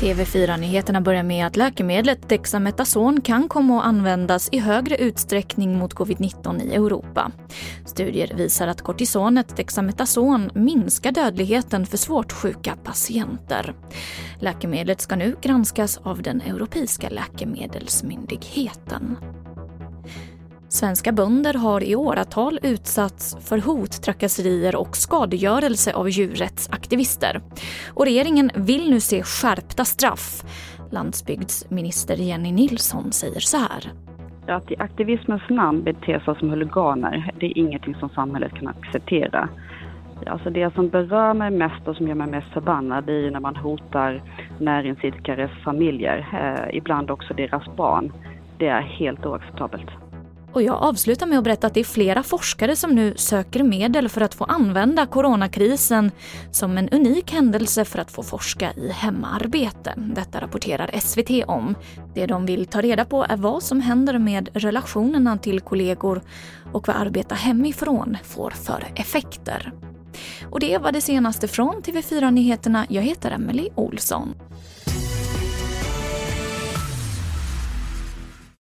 TV4-nyheterna börjar med att läkemedlet Dexametason kan komma att användas i högre utsträckning mot covid-19 i Europa. Studier visar att kortisonet Dexametason minskar dödligheten för svårt sjuka patienter. Läkemedlet ska nu granskas av den Europeiska läkemedelsmyndigheten. Svenska bönder har i åratal utsatts för hot, trakasserier och skadegörelse av djurrättsaktivister. Och regeringen vill nu se skärpta straff. Landsbygdsminister Jenny Nilsson säger så här. Att i aktivismens namn bete sig som huliganer, det är ingenting som samhället kan acceptera. Alltså det som berör mig mest och som gör mig mest förbannad det är när man hotar näringsidkares familjer, eh, ibland också deras barn. Det är helt oacceptabelt. Och jag avslutar med att berätta att det är flera forskare som nu söker medel för att få använda coronakrisen som en unik händelse för att få forska i hemarbete. Detta rapporterar SVT om. Det de vill ta reda på är vad som händer med relationerna till kollegor och vad arbeta hemifrån får för effekter. Och det var det senaste från TV4 Nyheterna. Jag heter Emily Olsson.